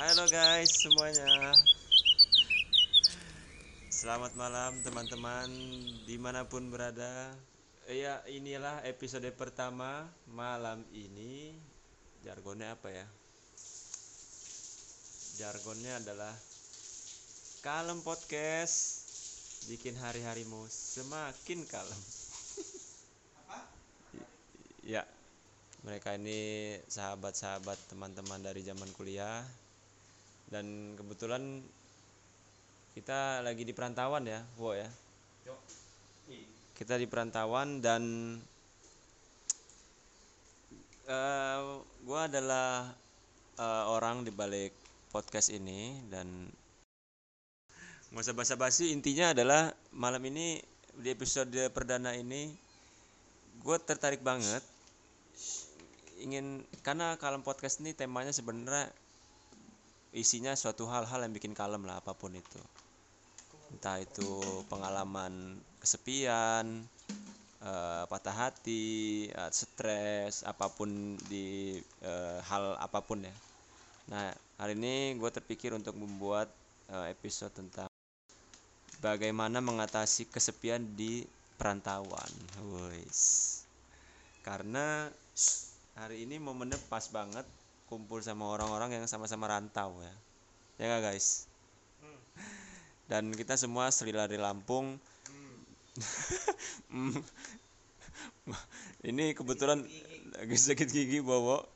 Halo guys semuanya. Selamat malam teman-teman Di mana pun berada. Ya inilah episode pertama Malam ini. Jargonnya apa ya? Jargonnya adalah Kalem Podcast Bikin hari-harimu semakin kalem. Ya mereka ini sahabat-sahabat teman-teman dari zaman kuliah dan kebetulan kita lagi di perantauan ya, Wo ya. Kita di perantauan dan eh gua adalah eh, orang di balik podcast ini dan nggak usah basa-basi intinya adalah malam ini di episode perdana ini gue tertarik banget ingin karena kalem podcast ini temanya sebenarnya isinya suatu hal-hal yang bikin kalem lah apa pun itu. Entah itu pengalaman kesepian eh, patah hati eh, stres apa pun di eh, hal apa pun ya. Nah hari ini gue terpikir untuk membuat eh, episode tentang bagaimana mengatasi kesepian di perantauan. Wis. karena hari ini momennya pas banget kumpul sama orang-orang yang sama-sama rantau ya. Ya nggak guys? Dan kita semua Sri Lari Lampung. Hmm. ini kebetulan lagi sakit gigi bawa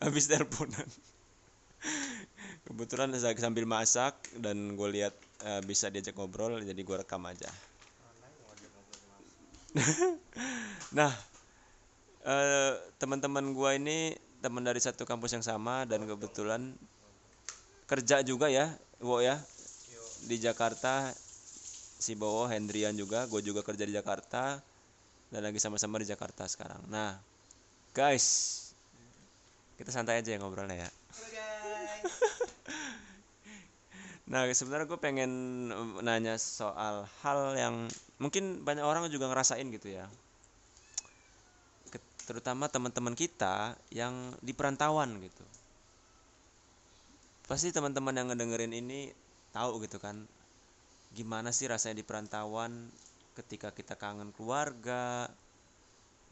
habis teleponan. Kebetulan saya sambil masak dan gue lihat eh, bisa diajak ngobrol jadi gue rekam aja. Nah eh, teman-teman gua ini teman dari satu kampus yang sama dan kebetulan kerja juga ya Wo ya di Jakarta. Si Bowo Hendrian juga gue juga kerja di Jakarta dan lagi sama-sama di Jakarta sekarang. Nah guys kita santai aja ya ngobrolnya ya. Nah, sebenarnya gue pengen nanya soal hal yang mungkin banyak orang juga ngerasain gitu ya. Terutama teman-teman kita yang di perantauan gitu. Pasti teman-teman yang ngedengerin ini tahu gitu kan. Gimana sih rasanya di perantauan ketika kita kangen keluarga,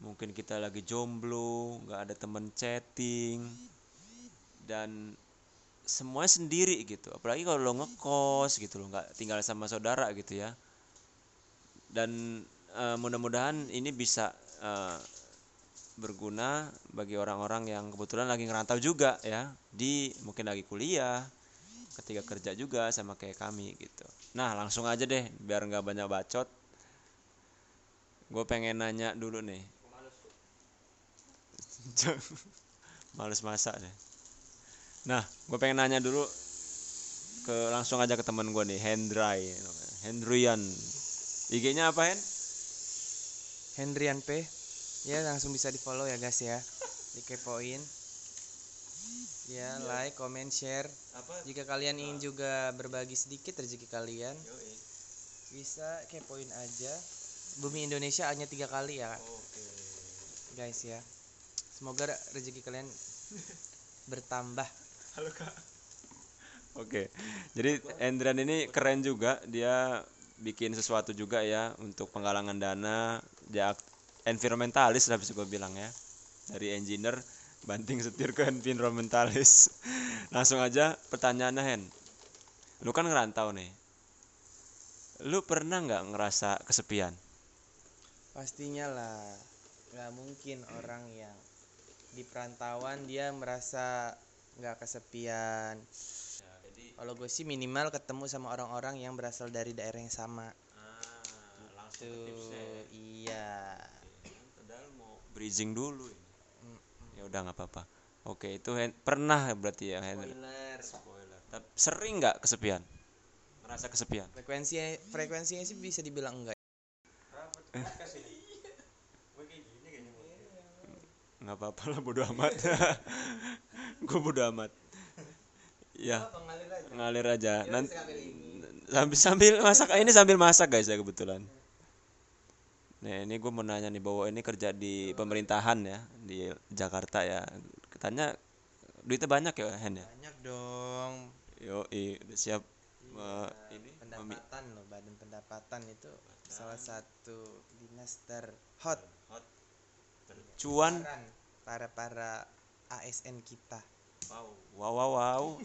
mungkin kita lagi jomblo, nggak ada temen chatting, dan semuanya sendiri gitu apalagi kalau lo ngekos gitu lo nggak tinggal sama saudara gitu ya dan eh, mudah-mudahan ini bisa eh, berguna bagi orang-orang yang kebetulan lagi ngerantau juga ya. Di mungkin lagi kuliah ketika kerja juga sama kayak kami gitu. Nah langsung aja deh biar nggak banyak bacot. Gue pengen nanya dulu nih. Males masak deh. Nah, gue pengen nanya dulu ke langsung aja ke teman gue nih, Hendray, Hendrian. IG-nya apa Hen? Hendrian P ya langsung bisa di follow ya guys ya. Dikepoin. Ya like comment share. Apa? jika kalian ingin juga berbagi sedikit rezeki kalian bisa kepoin aja. Bumi Indonesia hanya tiga kali ya. Oke. guys ya. Semoga rezeki kalian bertambah. Halo kak. Oke, jadi Hendrian ini keren juga. Dia bikin sesuatu juga ya untuk penggalangan dana. Dia environmentalis lah bisa gue bilang ya. Dari engineer banting setir ke environmentalis. Langsung aja pertanyaannya Hen. Lu kan ngerantau nih. Lu pernah nggak ngerasa kesepian? pastinya lah nggak mungkin orang yang di perantauan dia merasa nggak kesepian kalau gue sih minimal ketemu sama orang-orang yang berasal dari daerah yang sama langsung tuh iya Padahal mau bridging dulu. Mm, Ya udah nggak apa-apa. Oke, itu pernah berarti ya spoiler Spoiler. Tapi sering nggak kesepian? Merasa kesepian? frekuensi frekuensinya sih bisa dibilang enggak Nggak apa-apa lah, bodo amat. Gue bodo amat. Ya, ngalir aja. Nanti sambil sambil masak ini sambil masak guys ya kebetulan. Nah ini gue mau nanya nih bahwa ini kerja di pemerintahan ya di Jakarta ya. Katanya duitnya banyak ya Hen ya? Banyak dong. Yo udah siap Iya, eh, ini pendapatan loh badan pendapatan itu salah satu dinas terhot. Hot cuan para para ASN kita. Wow wow wow wow.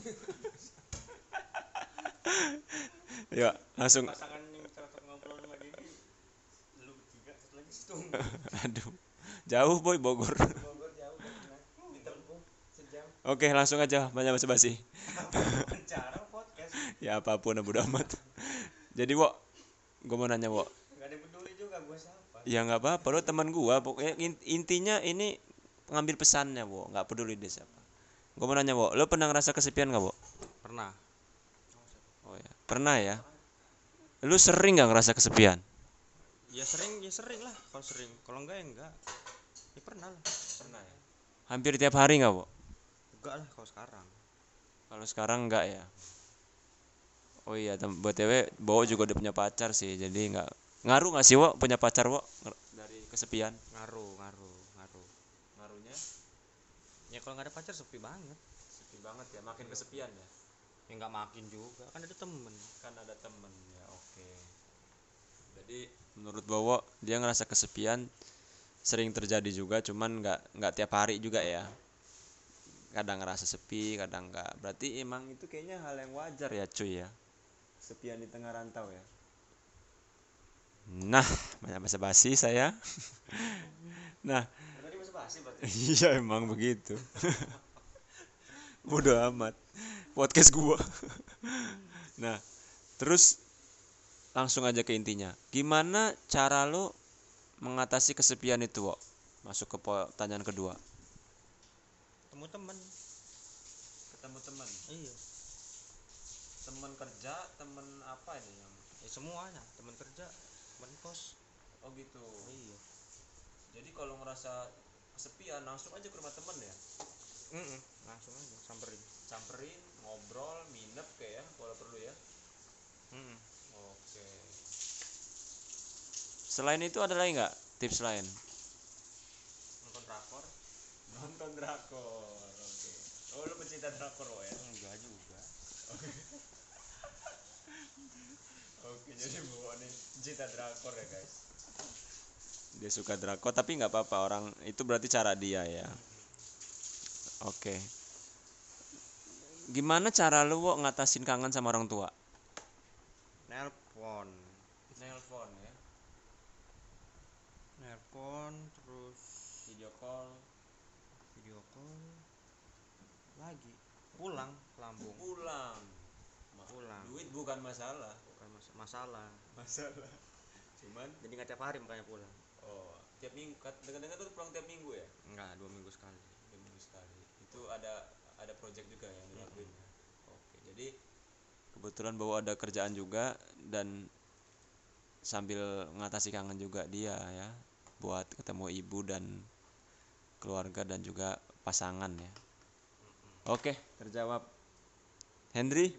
Ya langsung. Pasangan yang cocok ngobrol aduh. Jauh boy Bogor. Bogor jauh dari ditempuh sejam. Oke langsung aja banyak basa basi ya apa pun bodo amat. Jadi wo gue mau nanya wo nggak ada yang peduli juga gue siapa? Ya nggak apa-apa lo teman gua. Pokoknya in- intinya ini ngambil pesannya wo nggak peduli dia siapa. Gue mau nanya wo lo pernah ngerasa kesepian nggak wo pernah. Oh ya. Pernah ya? Lu sering nggak ngerasa kesepian ya sering ya sering lah. Kalau sering. Kalau enggak ya enggak. Ya pernah lah. Pernah ya? Hampir tiap hari nggak wo enggak lah kalau sekarang. Kalau sekarang nggak ya? Oh iya tem- buat cewek bawa juga udah punya pacar sih. Jadi nggak ngaruh nggak sih wo punya pacar wo dari kesepian? Ngaruh ngaruh ngaruh. Ngaruhnya? Ya kalau nggak ada pacar sepi banget. Sepi banget ya? Makin kesepian ya? Ya nggak makin juga. Kan ada temen. Kan ada temen ya oke jadi menurut Bowo dia ngerasa kesepian sering terjadi juga cuman nggak nggak tiap hari juga ya. Kadang ngerasa sepi kadang nggak. Berarti emang itu kayaknya hal yang wajar ya cuy ya. Kesepian di tengah rantau ya. Nah banyak basa basi saya. Nah. Tadi masih basi berarti? Iya emang begitu. Bodoh amat. Podcast gua. Nah terus langsung aja ke intinya. Gimana cara lo mengatasi kesepian itu wo masuk ke pertanyaan kedua. Temu temen. Ketemu teman iya. Teman kerja teman apa ini yang? Ya semuanya. Temen kerja temen kos. Oh gitu. Iya. Jadi kalau ngerasa kesepian langsung aja ke rumah temen ya? Mm-mm. langsung aja samperin. Samperin ngobrol nginep kayak ya kalau perlu ya? Mm-mm. Oke. Selain itu ada lagi nggak tips lain? nonton drakor Nonton drakor. Oke. Oh lu pecinta drakor oh ya? enggak juga Oke jadi bawa nih pecinta drakor ya guys. Dia suka drakor tapi nggak apa-apa orang itu berarti cara dia ya. Oke. Gimana cara lu Wo, ngatasin kangen sama orang tua? Nelpon. Nelpon ya, nelpon terus video call, video call. Lagi. Pulang ke Lampung pulang. pulang. Duit bukan masalah. bukan mas- masalah. Masalah. Cuman jadi nggak tiap hari makanya pulang. Oh, tiap minggu. Dengar-dengar tuh pulang tiap minggu ya? enggak dua minggu sekali. Dua minggu sekali. Itu ada ada project juga yang dilakuin. ya? Oke, jadi kebetulan bahwa ada kerjaan juga dan sambil ngatasi kangen juga dia ya buat ketemu ibu dan keluarga dan juga pasangan ya. Oke, terjawab. Henry?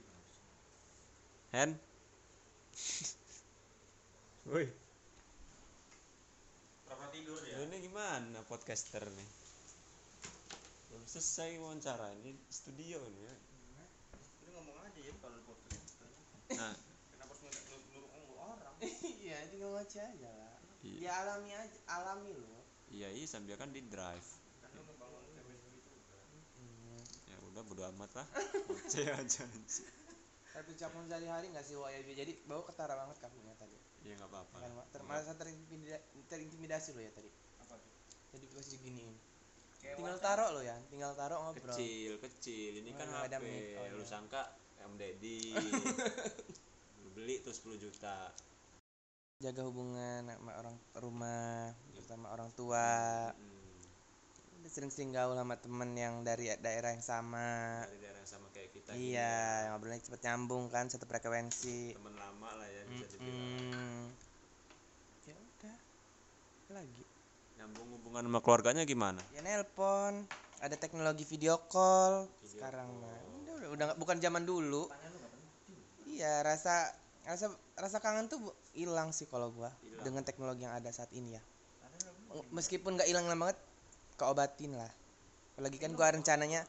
Hen? Woi. tidur Lu ini gimana podcaster nih? Belum selesai wawancara ini studio nih ya. lu ngomong aja ya kalau lu podcast Nah, kenapa harus nyuruh nyuruh orang iya tinggal ngaca aja lah iya, dia alami aja alami loh iya, iya sambil kan di drive. chemistry juga Ya udah bodo amat lah. Saya aja. tapi ucapan sehari-hari nggak sih Wak ya jadi bawa ketara banget kamunya tadi Ya nggak apa-apa. kan Wak? Ter- merasa terintimida- terintimidasi lo ya tadi apa tuh jadi gue diginiin Kayak tinggal taruh lo ya tinggal taruh ngobrol Kecil, kecil. Ini Oh, kan HP. mic. Oh, Lu iya. sangka Om Deddy. Lu beli tuh 10 juta. Jaga hubungan sama orang rumah terutama orang tua Hmm, sering-sering gaul sama temen yang dari daerah yang sama dari daerah yang sama kayak kita. gini iya ya. ngobrolnya cepet nyambung kan satu frekuensi Temen lama lah ya bisa dibilang. Mm-mm. ya udah lagi Nyambung hubungan sama keluarganya gimana? ya nelpon ada teknologi video call Video sekarang call. mah udah udah, udah bukan zaman dulu iya rasa rasa rasa kangen tuh hilang sih kalau gua Hilang. dengan teknologi yang ada saat ini ya. Meskipun nggak hilang banget keobatin lah. Apalagi kan gua rencananya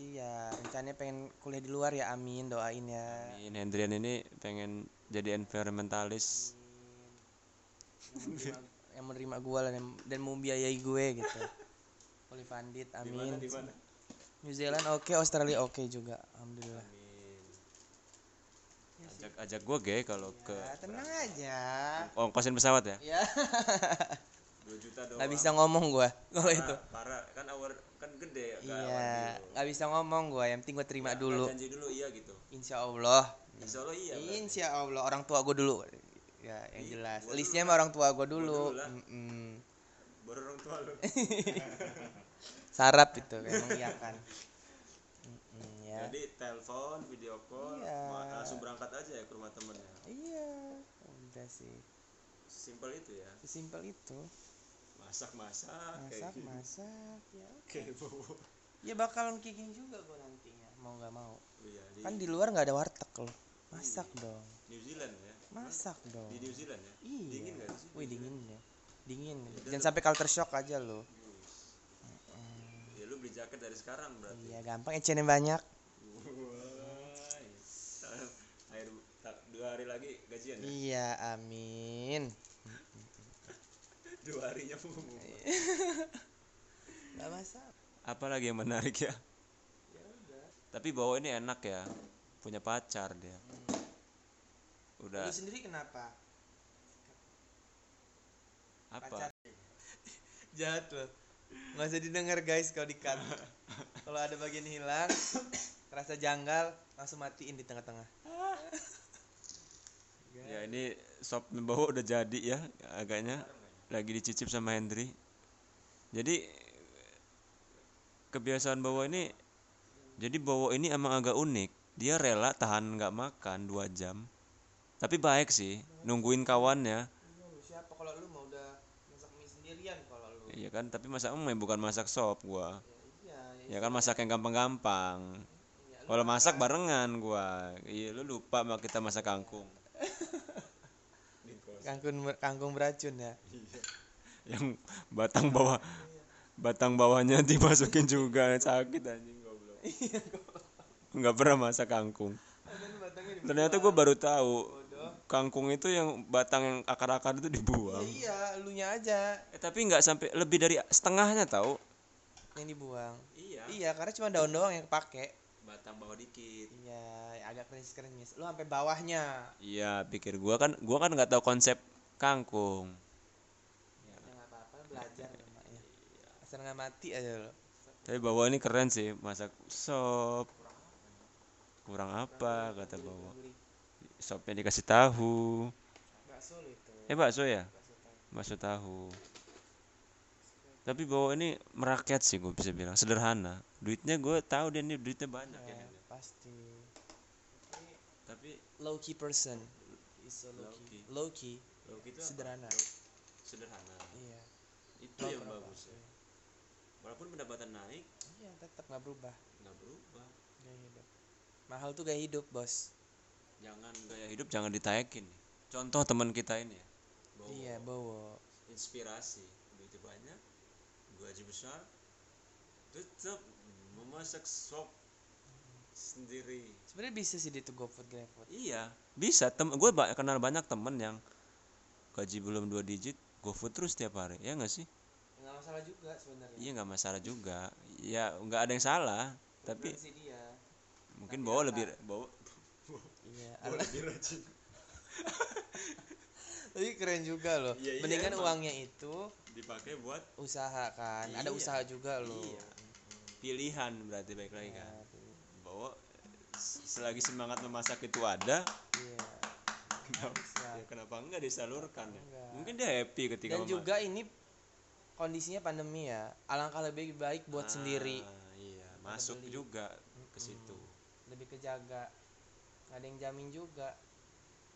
iya rencananya pengen kuliah di luar ya amin doain ya. Ini Hendrian ini pengen jadi environmentalis. Yang menerima, yang menerima gue lah dan, dan mau biayai gue gitu. Funded amin. New Zealand oke Australia oke juga alhamdulillah ajak ajak gue ge kalau ke ya, tenang aja. Ongkosin pesawat ya? Ya 2 juta doang. Nggak bisa ngomong gue kalau itu. parah. Kan awar kan gede awar iya nggak bisa ngomong gue yang penting gue terima Nggak dulu. janji dulu iya gitu. Insya Allah. Insya Allah iya berarti. insya Allah. Orang tua gue dulu. Ya yang Iya, jelas. gua listnya mah orang tua gue dulu. dulu lah. Mm-mm. baru orang tua lu. Sarap itu emang iya kan ya jadi telepon video call Iya. langsung berangkat aja ya ke rumah temennya. Iya. Udah sih. Simpel itu ya. Sesimpel itu. Masak masak masak kayak masak ya kayak bawa ya bakalan gini juga gue nantinya mau nggak mau. Iya di kan di luar nggak ada warteg loh. Masak dong. New Zealand ya? Masak dong. Di New Zealand ya? Iya. Dingin gak sih wih dingin ya dingin. Jangan sampai culture shock aja lo ya lu beli jaket dari sekarang berarti. Iya gampang ecen banyak dua hari lagi gajian ya? Iya amin. Dua harinya nggak masak apa lagi yang menarik ya? Tapi bawa ini enak ya punya pacar dia. Udah. lu sendiri kenapa? Apa? Pacar. Jahat loh. Nggak usah didengar guys kalau di cut. Kalau ada bagian hilang rasa janggal langsung matiin di tengah-tengah ya ini sop bawa udah jadi ya agaknya. Lagi dicicip sama Hendry jadi kebiasaan bawa ini jadi bawa ini emang agak unik. Dia rela tahan nggak makan dua jam. Tapi baik sih nungguin kawannya. Siapa kalau lu mau udah masak mie sendirian kalau lu? Iya kan tapi masak mie bukan masak sop gua. Iya ya kan masak yang gampang-gampang. Kalau masak barengan gua. Iya lu lupa sama kita masak kangkung kangkung kangkung beracun ya? Yang batang bawah batang bawahnya dimasukin juga. Sakit anjing goblok. Nggak pernah masak kangkung. Ternyata gue baru tahu kangkung itu yang batang yang akar-akar itu dibuang. Iya elunya aja. Eh, tapi nggak sampai lebih dari setengahnya tahu. Yang dibuang. Iya. Iya karena cuma daun doang yang kepake batang bawah dikit. Iya agak krenyes krenyes lu sampai bawahnya. Iya pikir gua kan gua kan nggak tahu konsep kangkung. Ya nggak apa-apa belajar namanya asal nggak mati aja lo tapi bawa ini keren sih masak sop. Kurang apa kata bawa sopnya dikasih tahu. Bakso itu. Eh bakso ya? Bakso tahu. Tapi bawa ini merakyat sih gue bisa bilang. Sederhana duitnya gue tahu dia ini duitnya banyak ya, ya, pasti. Tapi low key person. Is so low key low key low key itu apa? sederhana. Sederhana. Iya. Itu yang bagus ya. Walaupun pendapatan naik. Iya tetap nggak berubah. Nggak berubah. Gaya hidup. Mahal tuh gaya hidup bos. Jangan gaya hidup jangan ditayakin contoh teman kita ini ya. Bawa iya bawa inspirasi. Duitnya banyak. Gaji besar. Tetap memasak sop sendiri. Sebenarnya bisa sih tuh GoFood GrabFood iya bisa. Tem gue ba- kenal banyak temen yang gaji belum dua digit GoFood terus tiap hari. Ya nggak sih? Nggak masalah juga sebenarnya. Iya nggak masalah juga. Ya nggak ada yang salah. Tapi sih dia. mungkin bawa lebih bawa iya lebih rajin. Tapi keren juga loh. Iya, iya, mendingan emang. uangnya itu dipakai buat usaha kan. Ada Iya. usaha juga loh. Iya. Pilihan berarti baik lagi kan? Bahwa s- selagi semangat memasak itu ada iya. kenapa, ya kenapa enggak disalurkan ya? Enggak. mungkin dia happy ketika dan mema- juga ini kondisinya pandemi ya. Alangkah lebih baik buat Ah, sendiri. iya. Masuk beli. juga ke situ. Lebih kejaga nggak ada yang jamin juga.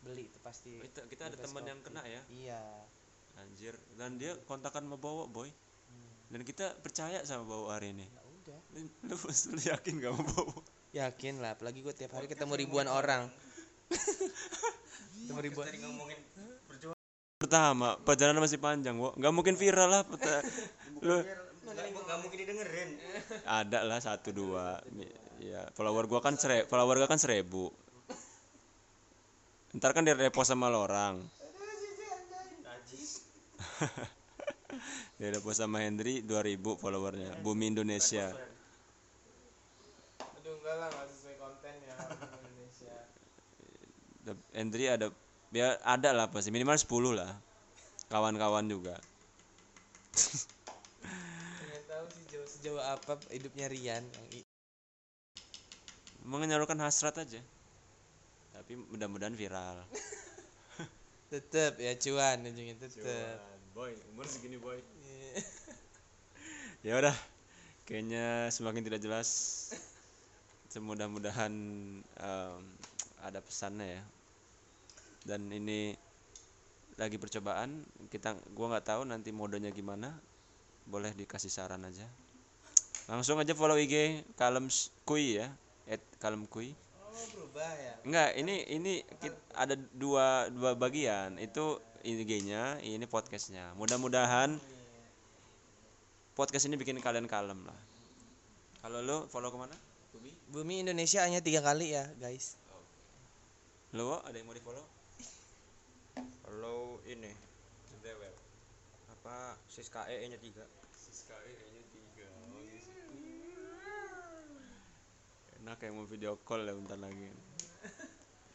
Beli itu pasti. Kita, kita ada teman yang kena ya. Iya. Anjir. Dan dia kontakan sama bawa boy. Dan kita percaya sama bawa hari ini. Ya udah. Lu, lu yakin gak mau bawa? Yakin lah apalagi gue tiap hari ketemu ribuan orang. Ketemu ribuan. pertama perjalanan masih panjang wo nggak mungkin viral lah peta- lu nggak mungkin didengerin. Ada lah satu dua. Iya, follower gua kan sere, follower gua kan seribu. Ntar kan dia repost sama lo orang. Dia repost sama Hendry 2000 followernya. Bumi Indonesia. aduh enggak lah nggak sesuai konten ya Indonesia Hendry ada ya ada lah pasti minimal 10 lah. Kawan-kawan juga. nggak tahu sih jauh sejauh apa hidupnya Rian yang Menyalurkan hasrat aja. Tapi mudah-mudahan viral. tetep ya cuan ujungnya tetep boy, umur segini boy. Ya udah kayaknya semakin tidak jelas semudah-mudahan em, ada pesannya ya. Dan ini lagi percobaan kita gua nggak tahu nanti modenya gimana boleh dikasih saran aja. Langsung aja follow IG kalem kui ya at kalem kui. Oh berubah ya? Enggak ini ini kit- ada dua dua bagian. Itu IG-nya ini podcastnya. Mudah-mudahan podcast ini bikin kalian kalem lah. Kalau lo follow ke mana? Bubi bumi Indonesia hanya tiga kali ya guys. Lo Wo, ada yang mau di follow Kalau ini apa Siska E nya 3. kayaknya tiga. Enak yang mau video call ya bentar lagi